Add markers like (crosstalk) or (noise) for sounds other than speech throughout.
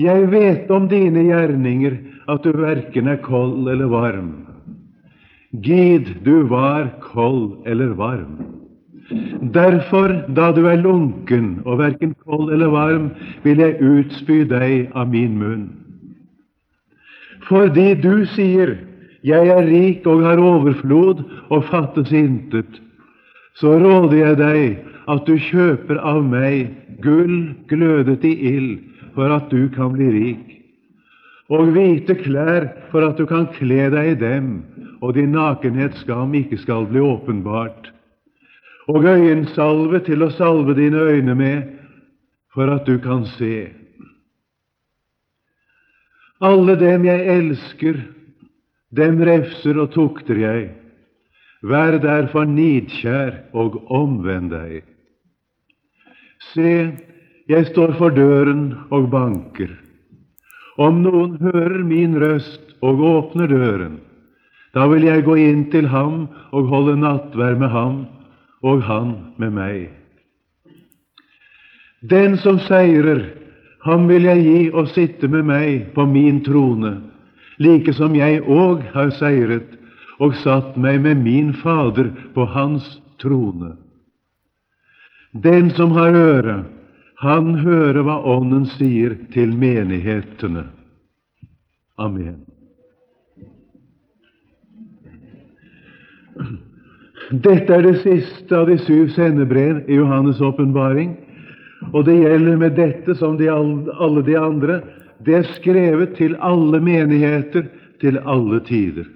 Jeg vet om dine gjerninger at du verken er kold eller varm. Gid du var kold eller varm. Derfor, da du er lunken og verken kold eller varm, vil jeg utspy deg av min munn. Fordi du sier, jeg er rik og har overflod og fattes intet, så råder jeg deg at du kjøper av meg gull glødet i ild, for at du kan bli rik, og hvite klær for at du kan kle deg i dem, og din nakenhetsskam ikke skal bli åpenbart, og øyensalve til å salve dine øyne med, for at du kan se. Alle dem jeg elsker, dem refser og tukter jeg. Vær derfor nidkjær og omvend deg. Se, jeg står for døren og banker. Om noen hører min røst og åpner døren, da vil jeg gå inn til ham og holde nattvær med ham, og han med meg. Den som seirer, ham vil jeg gi å sitte med meg på min trone, like som jeg òg har seiret og satt meg med min Fader på hans trone. Den som har øre, han hører hva Ånden sier til menighetene. Amen. Dette er det siste av de syv sendebrev i Johannes' åpenbaring, og det gjelder med dette som de, alle de andre. Det er skrevet til alle menigheter til alle tider.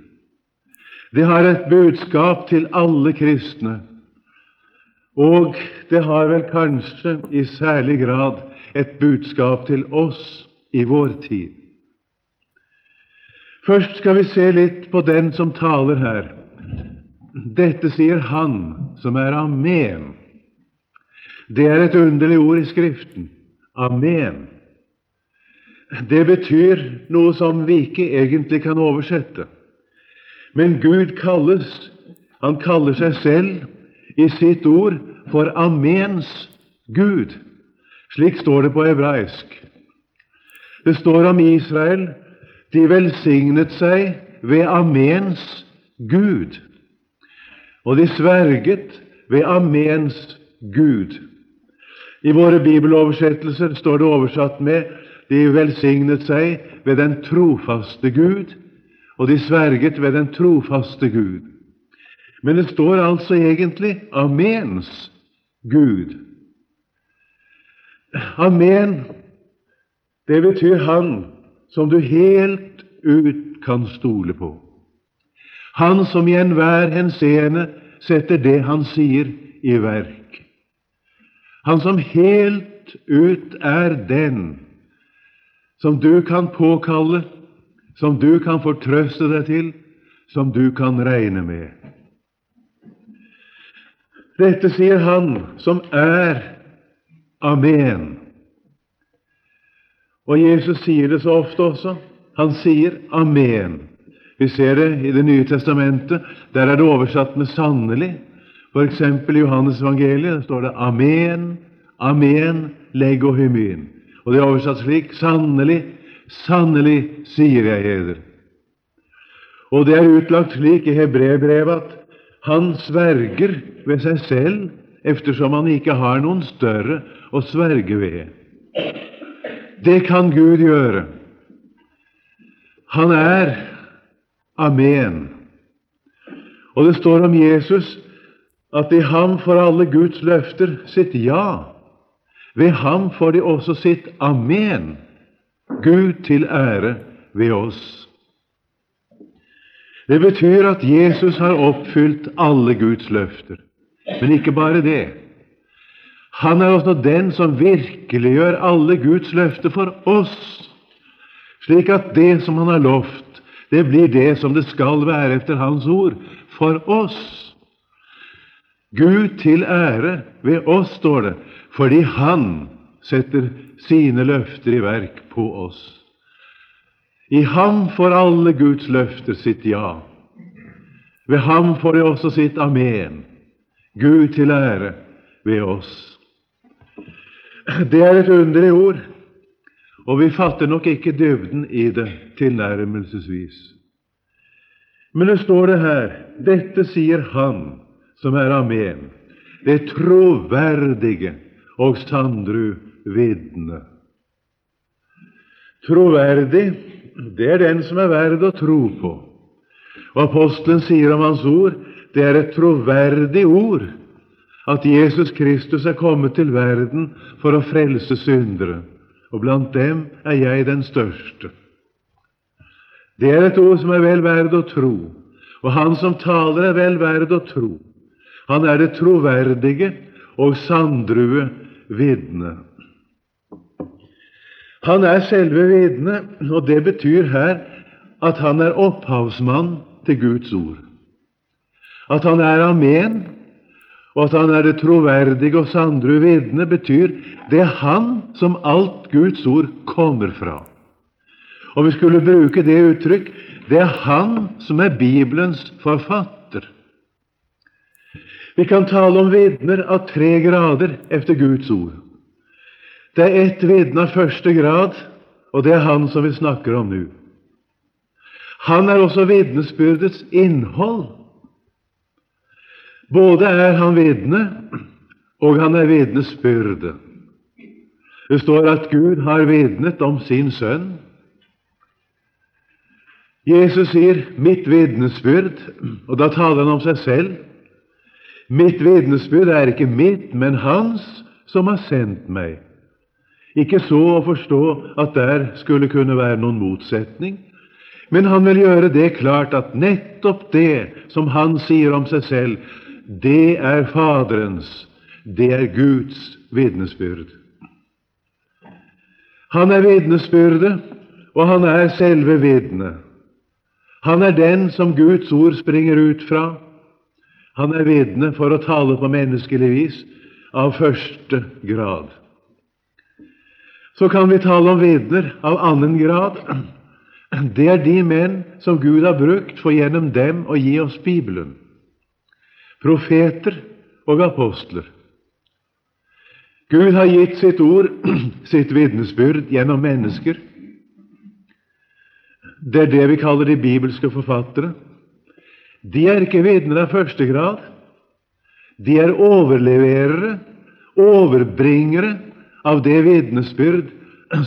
Det har et budskap til alle kristne, og det har vel kanskje i særlig grad et budskap til oss i vår tid. Først skal vi se litt på den som taler her. Dette sier Han som er Amen. Det er et underlig ord i Skriften. Amen. Det betyr noe som vi ikke egentlig kan oversette. Men Gud kalles, han kaller seg selv i sitt ord for Amens Gud. Slik står det på hebraisk. Det står om Israel de velsignet seg ved Amens Gud. Og de sverget ved Amens Gud. I våre bibeloversettelser står det oversatt med de velsignet seg ved den trofaste Gud og de sverget ved den trofaste Gud. Men det står altså egentlig Amens Gud. Amen, det betyr Han som du helt ut kan stole på. Han som i enhver henseende setter det han sier, i verk. Han som helt ut er den som du kan påkalle som du kan fortrøste deg til, som du kan regne med. Dette sier Han som er Amen. Og Jesus sier det så ofte også. Han sier Amen. Vi ser det i Det nye testamentet. Der er det oversatt med 'sannelig'. F.eks. i Johannes evangeliet står det 'Amen, Amen, legg og hymin'. Og det er oversatt slik 'Sannelig, Sannelig, sier jeg eder. Og det er utlagt slik i hebreerbrevet at han sverger ved seg selv, eftersom han ikke har noen større å sverge ved. Det kan Gud gjøre. Han er Amen. Og det står om Jesus at i ham får alle Guds løfter sitt ja. Ved ham får de også sitt amen. Gud til ære ved oss. Det betyr at Jesus har oppfylt alle Guds løfter. Men ikke bare det. Han er også den som virkeliggjør alle Guds løfter for oss, slik at det som Han har lovt, det blir det som det skal være etter Hans ord for oss. Gud til ære ved oss, står det, fordi Han setter sine løfter i verk på oss. I ham får alle Guds løfter sitt ja. Ved ham får de også sitt amen. Gud til ære ved oss. Det er et underlig ord. og vi fatter nok ikke dybden i det tilnærmelsesvis. Men det står det her dette sier Han som er Amen, det troverdige og sandru vitne. Troverdig, det er den som er verd å tro på. Og apostelen sier om hans ord det er et troverdig ord at Jesus Kristus er kommet til verden for å frelse syndere, og blant dem er jeg den største. Det er et ord som er vel verd å tro, og han som taler, er vel verd å tro. Han er det troverdige og sanndrue vitne. Han er selve vitnet, og det betyr her at han er opphavsmann til Guds ord. At han er amen, og at han er det troverdige og sandru vitne, betyr det er han som alt Guds ord kommer fra. Om vi skulle bruke det uttrykk det er han som er Bibelens forfatter. Vi kan tale om vitner av tre grader efter Guds ord. Det er ett vitne av første grad, og det er han som vi snakker om nå. Han er også vitnesbyrdets innhold. Både er han vitne, og han er vitnesbyrde. Det står at Gud har vitnet om sin sønn. Jesus sier 'mitt vitnesbyrd', og da taler han om seg selv. Mitt vitnesbyrd er ikke mitt, men hans som har sendt meg. Ikke så å forstå at der skulle kunne være noen motsetning, men han vil gjøre det klart at nettopp det som han sier om seg selv, det er Faderens, det er Guds vitnesbyrd. Han er vitnesbyrdet, og han er selve vitnet. Han er den som Guds ord springer ut fra. Han er vitne for å tale på menneskelig vis av første grad. Så kan vi tale om vitner av annen grad. Det er de menn som Gud har brukt for gjennom dem å gi oss Bibelen profeter og apostler. Gud har gitt sitt ord, (clears throat) sitt vitnesbyrd, gjennom mennesker. Det er det vi kaller de bibelske forfattere. De er ikke vitner av første grad. De er overleverere, overbringere av det vitnesbyrd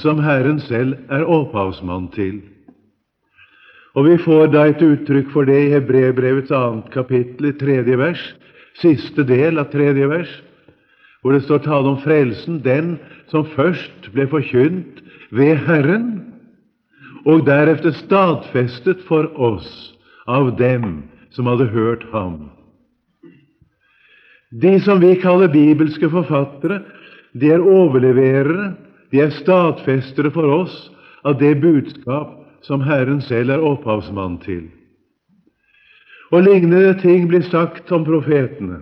som Herren selv er opphavsmann til. Og Vi får da et uttrykk for det i Hebrebrevets annet kapittel, i tredje vers, siste del av tredje vers, hvor det står tale om frelsen, den som først ble forkynt ved Herren, og deretter stadfestet for oss av dem som hadde hørt ham. De som vi kaller bibelske forfattere, de er overleverere, de er stadfestere for oss av det budskap som Herren selv er opphavsmann til. Og lignende ting blir sagt om profetene.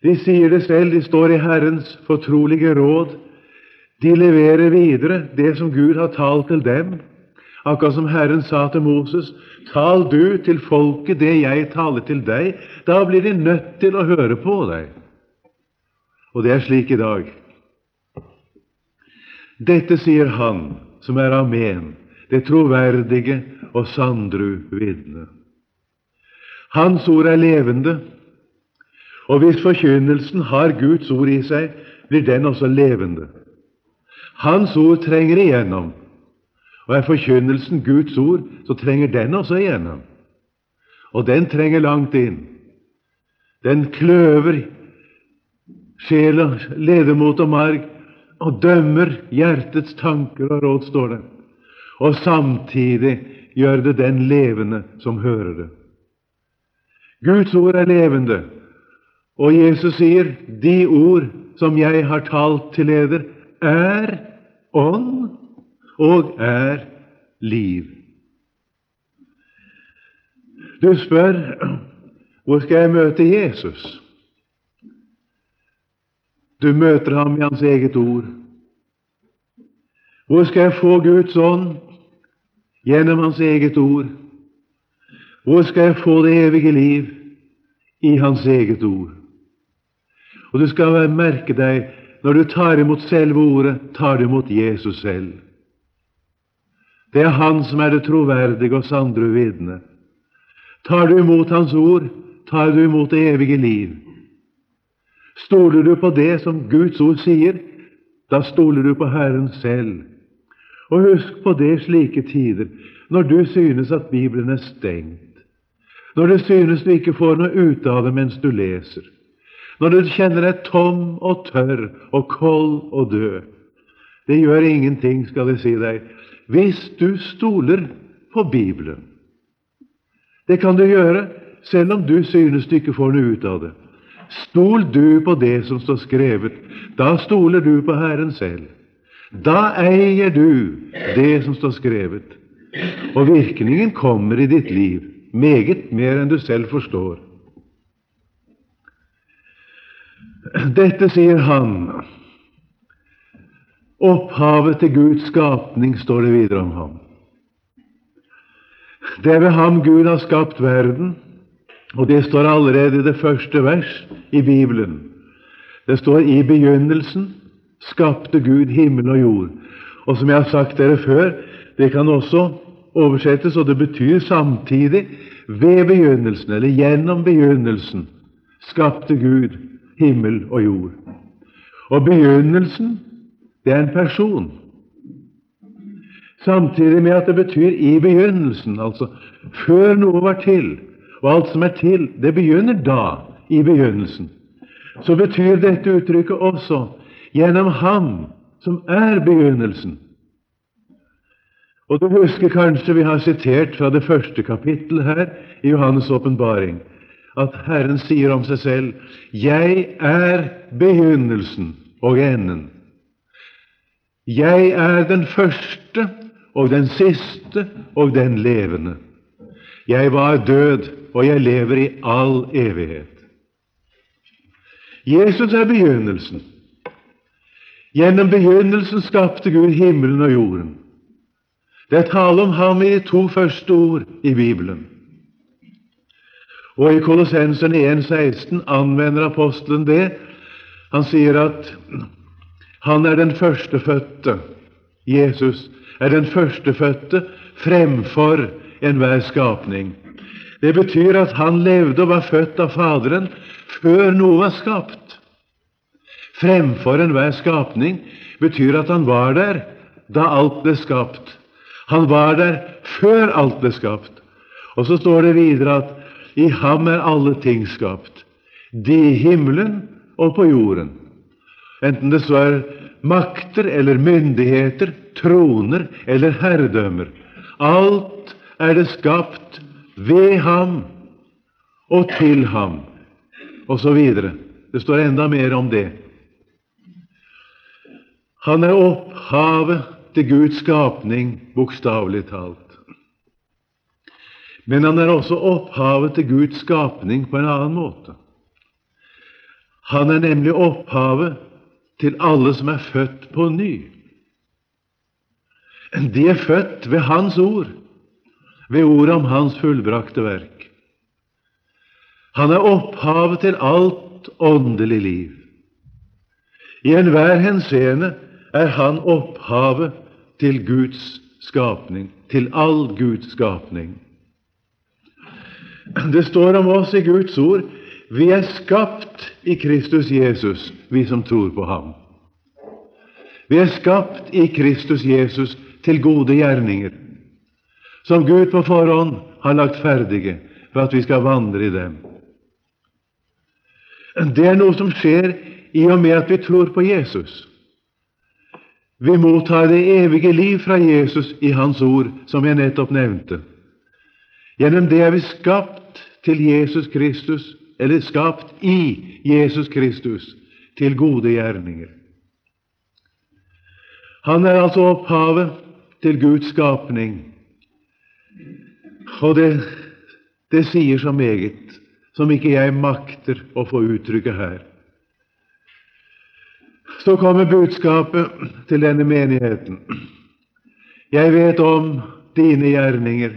De sier det selv, de står i Herrens fortrolige råd. De leverer videre det som Gud har talt til dem, akkurat som Herren sa til Moses, tal du til folket det jeg taler til deg, da blir de nødt til å høre på deg. Og det er slik i dag. Dette sier Han som er Amen, det troverdige og sandru vitne. Hans ord er levende, og hvis forkynnelsen har Guds ord i seg, blir den også levende. Hans ord trenger igjennom, og er forkynnelsen Guds ord, så trenger den også igjennom. Og den trenger langt inn. Den kløver sjela, ledemot og marg, og dømmer hjertets tanker og råd, står det og samtidig gjør det den levende som hører det. Guds ord er levende, og Jesus sier, 'De ord som jeg har talt til eder, er ånd og er liv'. Du spør hvor skal jeg møte Jesus? Du møter ham i hans eget ord. Hvor skal jeg få Guds ånd? gjennom Hans eget ord. Hvor skal jeg få det evige liv? I Hans eget ord. Og du skal merke deg, når du tar imot selve ordet, tar du imot Jesus selv. Det er Han som er det troverdige og sandre vitne. Tar du imot Hans ord, tar du imot det evige liv. Stoler du på det som Guds ord sier, da stoler du på Herren selv. Og husk på det slike tider, når du synes at Bibelen er stengt, når du synes du ikke får noe ut av det mens du leser, når du kjenner deg tom og tørr og kold og død. Det gjør ingenting, skal jeg si deg, hvis du stoler på Bibelen. Det kan du gjøre selv om du synes du ikke får noe ut av det. Stol du på det som står skrevet. Da stoler du på Herren selv. Da eier du det som står skrevet. Og virkningen kommer i ditt liv, meget mer enn du selv forstår. Dette sier han. Opphavet til Guds skapning, står det videre om ham. Det er ved ham Gud har skapt verden, og det står allerede i det første vers i Bibelen. Det står i begynnelsen skapte Gud himmel og jord. Og som jeg har sagt dere før, det kan også oversettes, og det betyr samtidig ved begynnelsen, eller gjennom begynnelsen, skapte Gud himmel og jord. Og begynnelsen, det er en person. Samtidig med at det betyr i begynnelsen, altså før noe var til. Og alt som er til, det begynner da, i begynnelsen. Så betyr dette uttrykket også gjennom Ham som er begynnelsen. Og Du husker kanskje vi har sitert fra det første kapittelet her i Johannes' åpenbaring, at Herren sier om seg selv 'Jeg er begynnelsen og enden'. Jeg er den første og den siste og den levende. Jeg var død, og jeg lever i all evighet. Jesus er begynnelsen. Gjennom begynnelsen skapte Gud himmelen og jorden. Det er tale om ham i de to første ord i Bibelen. Og i Kolossenserne 1,16 anvender apostelen det. Han sier at han er den førstefødte. Jesus er den førstefødte fremfor enhver skapning. Det betyr at han levde og var født av Faderen før noe var skapt. Fremfor enhver skapning betyr at han var der da alt ble skapt. Han var der før alt ble skapt. Og så står det videre at i ham er alle ting skapt, de i himmelen og på jorden. Enten det så er makter eller myndigheter, troner eller herredømmer. Alt er det skapt ved ham og til ham, osv. Det står enda mer om det. Han er opphavet til Guds skapning, bokstavelig talt. Men han er også opphavet til Guds skapning på en annen måte. Han er nemlig opphavet til alle som er født på ny. De er født ved Hans ord, ved ordet om Hans fullbrakte verk. Han er opphavet til alt åndelig liv. I enhver henseende er han opphavet til Guds skapning, til all Guds skapning. Det står om oss i Guds ord vi er skapt i Kristus Jesus, vi som tror på ham. Vi er skapt i Kristus Jesus til gode gjerninger, som Gud på forhånd har lagt ferdige for at vi skal vandre i dem. Det er noe som skjer i og med at vi tror på Jesus. Vi mottar det evige liv fra Jesus i Hans ord, som jeg nettopp nevnte. Gjennom det er vi skapt til Jesus Kristus, eller skapt i Jesus Kristus, til gode gjerninger. Han er altså opphavet til Guds skapning. Og det, det sier så meget som ikke jeg makter å få uttrykke her. Så kommer budskapet til denne menigheten. Jeg vet om dine gjerninger,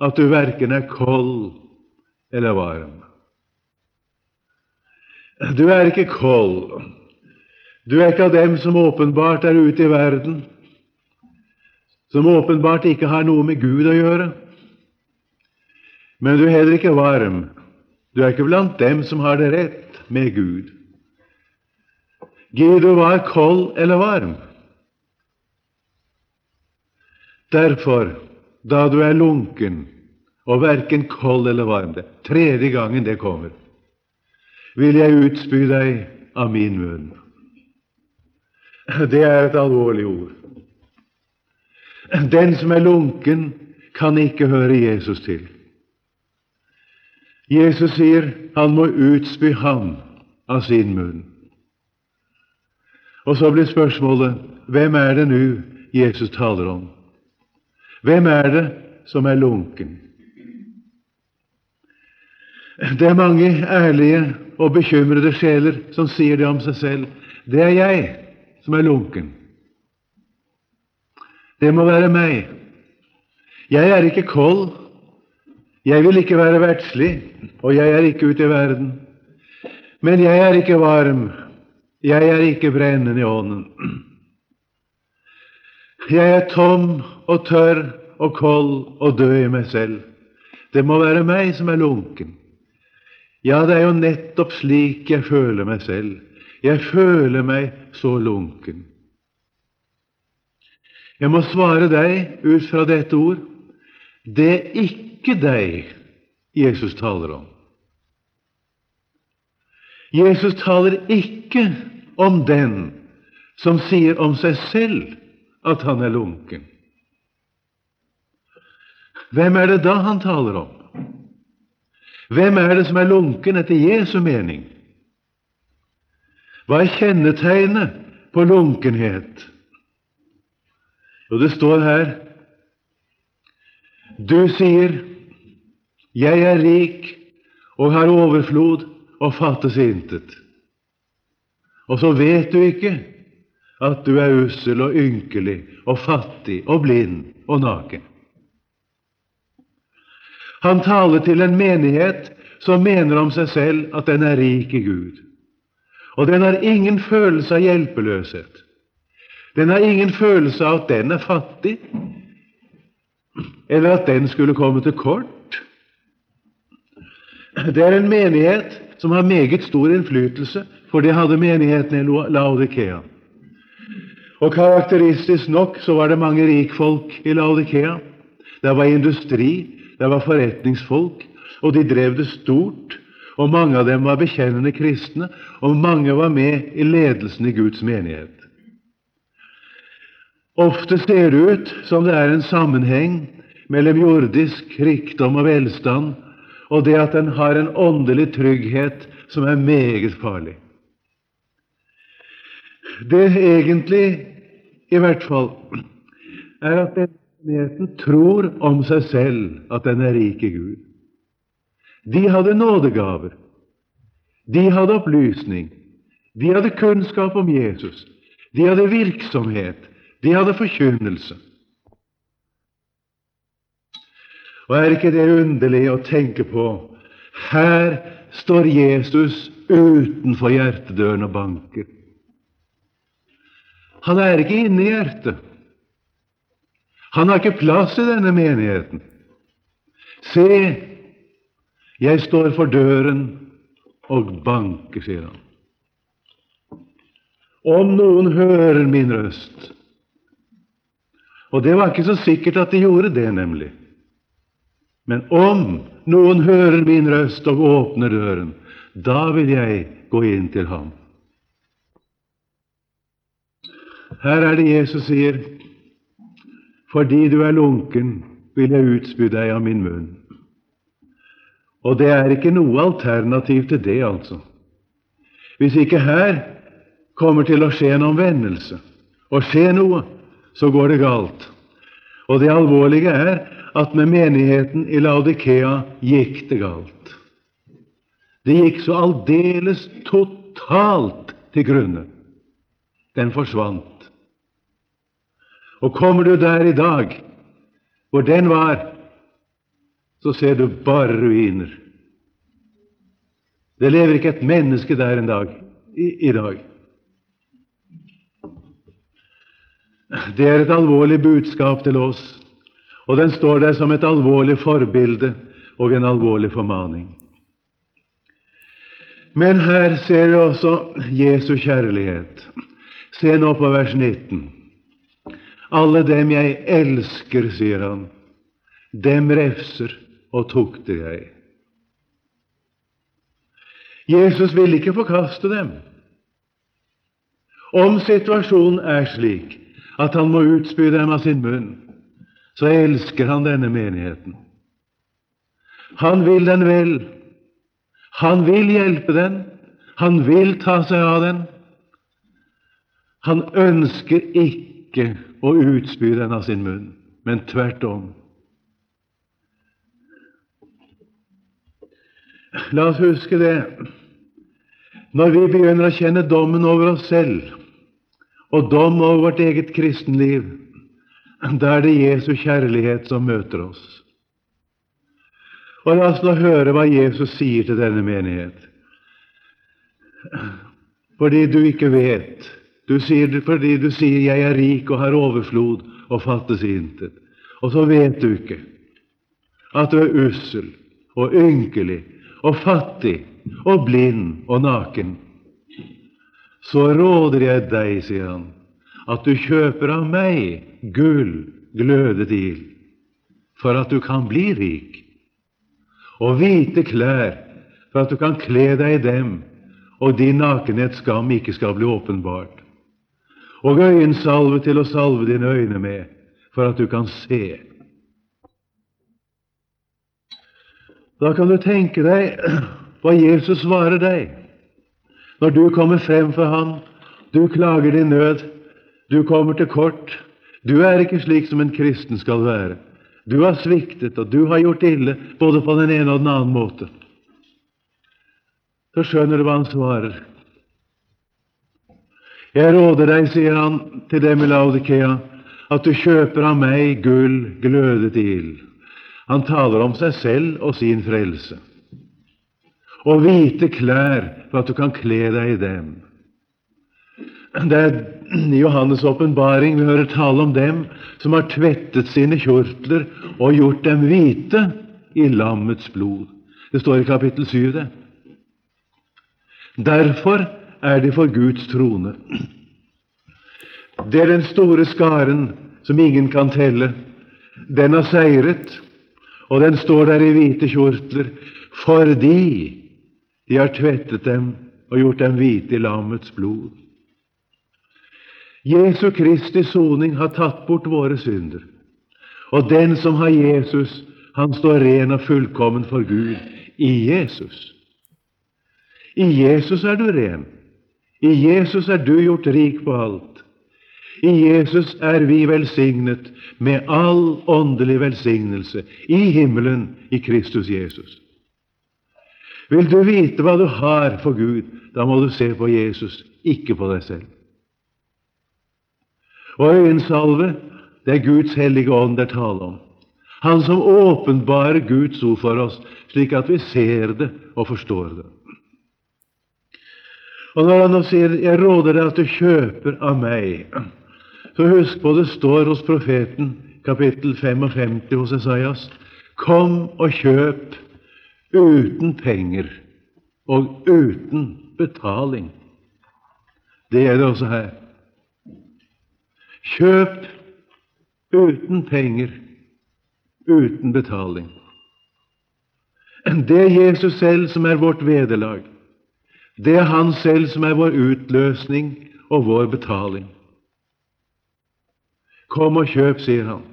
at du verken er kold eller varm. Du er ikke kold. Du er ikke av dem som åpenbart er ute i verden, som åpenbart ikke har noe med Gud å gjøre. Men du er heller ikke varm. Du er ikke blant dem som har det rett med Gud. Gid du var kold eller varm. Derfor, da du er lunken og verken kold eller varm, det tredje gangen det kommer, vil jeg utspy deg av min munn. Det er et alvorlig ord. Den som er lunken, kan ikke høre Jesus til. Jesus sier han må utspy ham av sin munn. Og så blir spørsmålet hvem er det nå Jesus taler om? Hvem er det som er lunken? Det er mange ærlige og bekymrede sjeler som sier det om seg selv. Det er jeg som er lunken. Det må være meg. Jeg er ikke kold. Jeg vil ikke være verdslig, og jeg er ikke ute i verden. Men jeg er ikke varm. Jeg er ikke brennende i ånden. Jeg er tom og tørr og kold og død i meg selv. Det må være meg som er lunken. Ja, det er jo nettopp slik jeg føler meg selv. Jeg føler meg så lunken. Jeg må svare deg ut fra dette ord det ikke deg Jesus taler om. Jesus taler ikke om den som sier om seg selv at han er lunken. Hvem er det da han taler om? Hvem er det som er lunken etter Jesu mening? Hva er kjennetegnet på lunkenhet? Jo, det står her Du sier 'Jeg er rik og har overflod og fattes intet'. Og så vet du ikke at du er ussel og ynkelig og fattig og blind og naken. Han taler til en menighet som mener om seg selv at den er rik i Gud. Og den har ingen følelse av hjelpeløshet. Den har ingen følelse av at den er fattig, eller at den skulle komme til kort. Det er en menighet som har meget stor innflytelse, for det hadde menigheten i Laudikea. Og karakteristisk nok så var det mange rikfolk i Laudikea. Det var industri, det var forretningsfolk, og de drev det stort. Og mange av dem var bekjennende kristne, og mange var med i ledelsen i Guds menighet. Ofte ser det ut som det er en sammenheng mellom jordisk rikdom og velstand og det at en har en åndelig trygghet som er meget farlig. Det egentlig, i hvert fall, er at den menigheten tror om seg selv at den er rik i Gud. De hadde nådegaver. De hadde opplysning. De hadde kunnskap om Jesus. De hadde virksomhet. De hadde forkynnelse. Og er ikke det underlig å tenke på? Her står Jesus utenfor hjertedøren og banker. Han er ikke inne i hjertet. Han har ikke plass i denne menigheten. Se, jeg står for døren og banker, sier han. Om noen hører min røst Og det var ikke så sikkert at de gjorde det, nemlig. Men om noen hører min røst og åpner døren, da vil jeg gå inn til ham. Her er det Jesus sier, fordi du er lunken, vil jeg utspy deg av min munn. Og det er ikke noe alternativ til det, altså. Hvis ikke her kommer til å skje en omvendelse, og skje noe, så går det galt. Og det alvorlige er at med menigheten i Laudikea gikk det galt. Det gikk så aldeles totalt til grunne. Den forsvant. Og kommer du der i dag, hvor den var, så ser du bare ruiner. Det lever ikke et menneske der en dag i, i dag. Det er et alvorlig budskap til oss, og den står der som et alvorlig forbilde og en alvorlig formaning. Men her ser vi også Jesu kjærlighet. Se nå på vers 19. Alle dem jeg elsker, sier han, dem refser og tukter jeg. Jesus vil ikke forkaste dem. Om situasjonen er slik at han må utspy dem av sin munn, så elsker han denne menigheten. Han vil den vel. Han vil hjelpe den. Han vil ta seg av den. Han ønsker ikke å utspy den av sin munn, men tvert om. La oss huske det når vi begynner å kjenne dommen over oss selv og dom over vårt eget kristenliv, da er det Jesu kjærlighet som møter oss. Og La oss nå høre hva Jesus sier til denne menighet. Fordi du ikke vet, du sier, fordi du sier 'jeg er rik og har overflod og fattes intet', og så vet du ikke at du er ussel og ynkelig og fattig og blind og naken, så råder jeg deg, sier han, at du kjøper av meg gull glødet ild, for at du kan bli rik, og hvite klær, for at du kan kle deg i dem, og din nakenhets skam ikke skal bli åpenbart, og øyensalve til å salve dine øyne med, for at du kan se. Da kan du tenke deg hva Jesus svarer deg når du kommer frem for ham. Du klager din nød, du kommer til kort. Du er ikke slik som en kristen skal være. Du har sviktet, og du har gjort ille både på den ene og den annen måte. Så skjønner du hva han svarer. Jeg råder deg, sier han til dem i Laudikea, at du kjøper av meg gull glødet i ild. Han taler om seg selv og sin frelse. Og hvite klær for at du kan kle deg i dem. Det er i Johannes' åpenbaring vi hører tale om dem som har tvettet sine kjortler og gjort dem hvite i lammets blod. Det står i kapittel 7, det. Derfor er de for Guds trone. Det er den store skaren som ingen kan telle. Den har seiret, og den står der i hvite kjortler fordi de har tvettet dem og gjort dem hvite i lammets blod. Jesu Kristi soning har tatt bort våre synder. Og den som har Jesus, han står ren og fullkommen for Gud i Jesus. I Jesus er du ren. I Jesus er du gjort rik på alt. I Jesus er vi velsignet med all åndelig velsignelse i himmelen i Kristus Jesus. Vil du vite hva du har for Gud, da må du se på Jesus, ikke på deg selv. Og øyensalve, det er Guds hellige ånd det er tale om. Han som åpenbarer Guds ord for oss, slik at vi ser det og forstår det. Og Når han nå sier 'Jeg råder deg at du kjøper av meg', så husk på det står hos profeten, kapittel 55 hos Esaias, 'Kom og kjøp uten penger og uten betaling'. Det gjelder også her. Kjøp uten penger, uten betaling. Det er Jesus selv som er vårt vederlag. Det er Han selv som er vår utløsning og vår betaling. Kom og kjøp, sier han.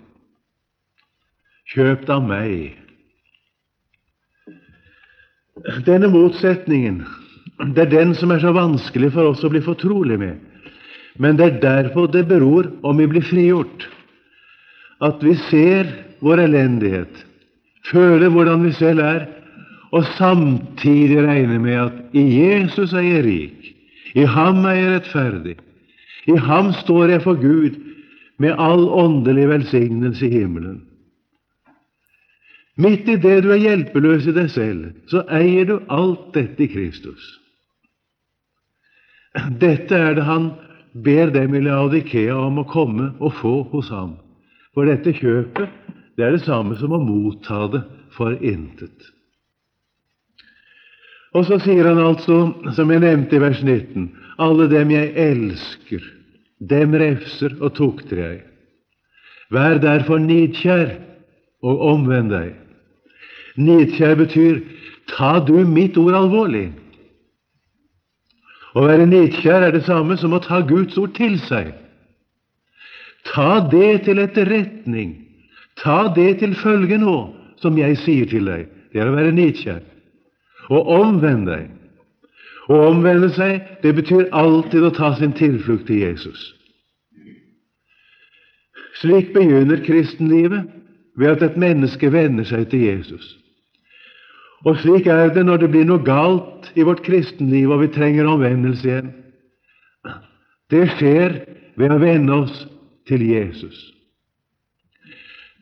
Kjøp av meg. Denne motsetningen det er den som er så vanskelig for oss å bli fortrolig med. Men det er derfor det beror om vi blir frigjort. At vi ser vår elendighet, føler hvordan vi selv er, og samtidig regner med at i Jesus er jeg rik, i ham er jeg rettferdig, i ham står jeg for Gud med all åndelig velsignelse i himmelen. Midt i det du er hjelpeløs i deg selv, så eier du alt dette i Kristus. Dette er det Han ber dem i Laudikea om å komme og få hos ham. For dette kjøpet, det er det samme som å motta det for intet. Og så sier han altså, som jeg nevnte i vers 19, alle dem jeg elsker, dem refser og tukter jeg. Vær derfor nidkjær og omvend deg. Nidkjær betyr ta du mitt ord alvorlig. Å være nedkjær er det samme som å ta Guds ord til seg. Ta det til etterretning. Ta det til følge nå, som jeg sier til deg. Det er å være nedkjær. Og omvend deg. Å omvende seg, det betyr alltid å ta sin tilflukt til Jesus. Slik begynner kristenlivet, ved at et menneske vender seg til Jesus. Og slik er det når det blir noe galt i vårt kristenliv, og vi trenger omvendelse igjen. Det skjer ved å vende oss til Jesus.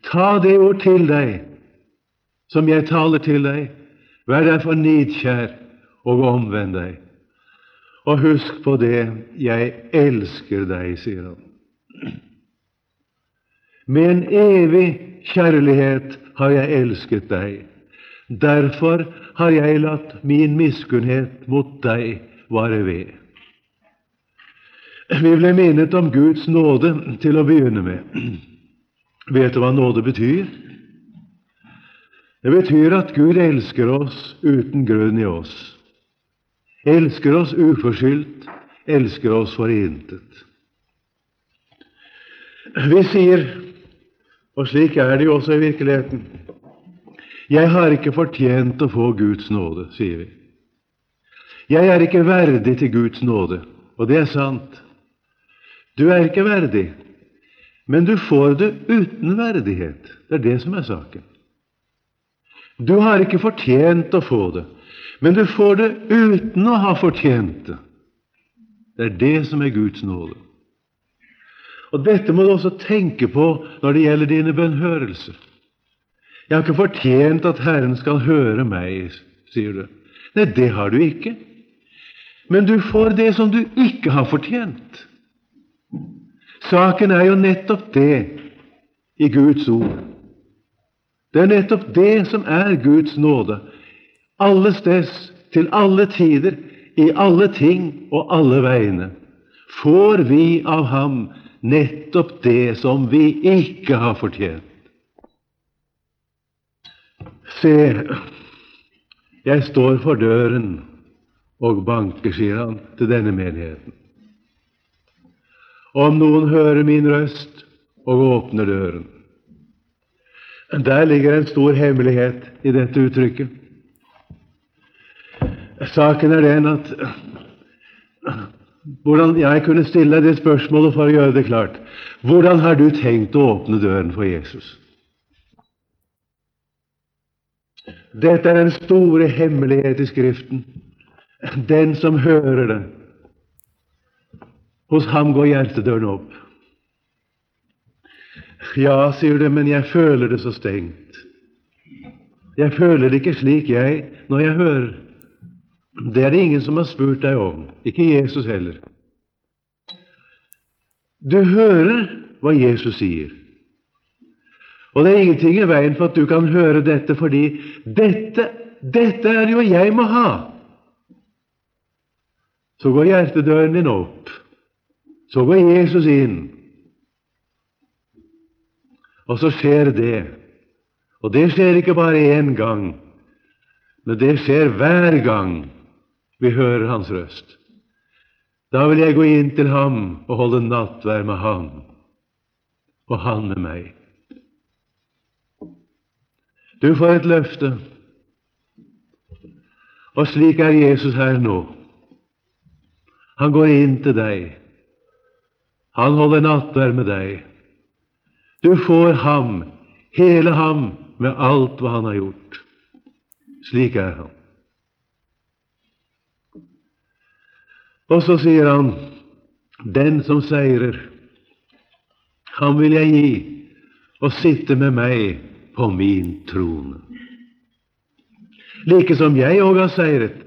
Ta det ord til deg som jeg taler til deg. Vær derfor nidkjær og omvend deg. Og husk på det, jeg elsker deg, sier han. Med en evig kjærlighet har jeg elsket deg. Derfor har jeg latt min miskunnhet mot deg vare ved. Vi ble minnet om Guds nåde til å begynne med. Vet du hva nåde betyr? Det betyr at Gud elsker oss uten grunn i oss. Elsker oss uforskyldt, elsker oss for intet. Vi sier, og slik er det jo også i virkeligheten jeg har ikke fortjent å få Guds nåde, sier vi. Jeg er ikke verdig til Guds nåde, og det er sant. Du er ikke verdig, men du får det uten verdighet. Det er det som er saken. Du har ikke fortjent å få det, men du får det uten å ha fortjent det. Det er det som er Guds nåde. Og Dette må du også tenke på når det gjelder dine bønnhørelser. Jeg har ikke fortjent at Herren skal høre meg, sier du. Nei, det har du ikke. Men du får det som du ikke har fortjent. Saken er jo nettopp det i Guds ord. Det er nettopp det som er Guds nåde. Alle steds, til alle tider, i alle ting og alle veiene, får vi av Ham nettopp det som vi ikke har fortjent. Se, jeg står for døren og banker, sier han til denne menigheten. Om noen hører min røst og åpner døren Der ligger en stor hemmelighet i dette uttrykket. Saken er den at hvordan Jeg kunne stille deg det spørsmålet for å gjøre det klart. Hvordan har du tenkt å åpne døren for Jesus? Dette er den store hemmelighet i Skriften. Den som hører det, hos ham går hjertedøren opp. Ja, sier du, men jeg føler det så stengt. Jeg føler det ikke slik, jeg, når jeg hører. Det er det ingen som har spurt deg om, ikke Jesus heller. Du hører hva Jesus sier. Og det er ingenting i veien for at du kan høre dette, fordi dette, dette er jo jeg må ha. Så går hjertedøren din opp. Så går Jesus inn. Og så skjer det. Og det skjer ikke bare én gang, men det skjer hver gang vi hører Hans røst. Da vil jeg gå inn til ham og holde nattvær med ham, og han med meg. Du får et løfte. Og slik er Jesus her nå. Han går inn til deg. Han holder nattverd med deg. Du får ham, hele ham, med alt hva han har gjort. Slik er han. Og så sier han, den som seirer, ham vil jeg gi å sitte med meg på min trone. Like som jeg òg har seiret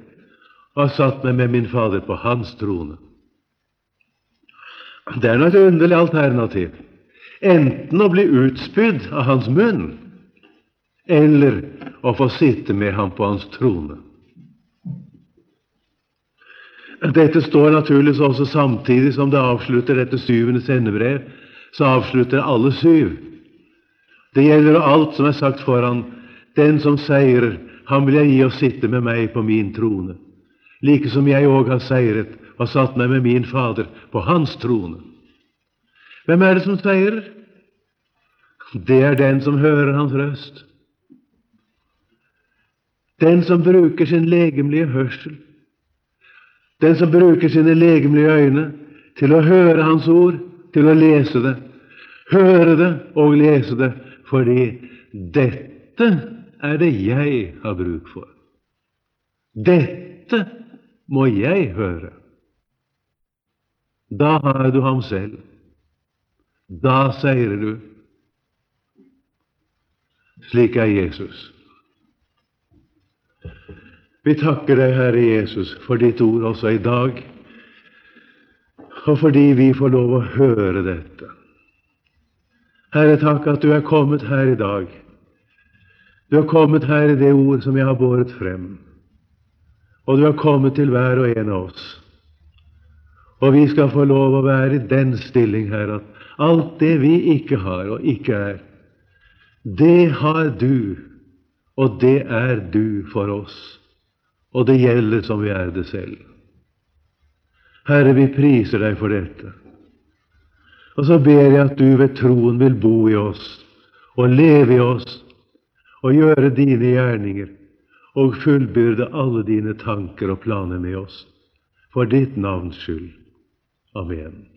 og har satt meg med min Fader på hans trone. Det er nå et underlig alternativ. Enten å bli utspydd av hans munn, eller å få sitte med ham på hans trone. Dette står naturligvis også samtidig som det avslutter dette syvende sendebrev. Så avslutter alle syv. Det gjelder alt som er sagt foran. Den som seirer, han vil jeg gi å sitte med meg på min trone, like som jeg òg har seiret og satt meg med min Fader på hans trone. Hvem er det som seirer? Det er den som hører hans røst. Den som bruker sin legemlige hørsel. Den som bruker sine legemlige øyne til å høre Hans ord, til å lese det. Høre det og lese det, fordi dette er det jeg har bruk for. Dette må jeg høre. Da har du ham selv. Da seirer du. Slik er Jesus. Vi takker deg, Herre Jesus, for ditt ord også i dag, og fordi vi får lov å høre dette. Herre, takk at du er kommet her i dag. Du har kommet her i det ord som jeg har båret frem, og du har kommet til hver og en av oss. Og vi skal få lov å være i den stilling her at alt det vi ikke har og ikke er, det har du, og det er du for oss. Og det gjelder som vi er det selv. Herre, vi priser deg for dette. Og så ber jeg at du ved troen vil bo i oss og leve i oss og gjøre dine gjerninger og fullbyrde alle dine tanker og planer med oss, for ditt navns skyld. Amen.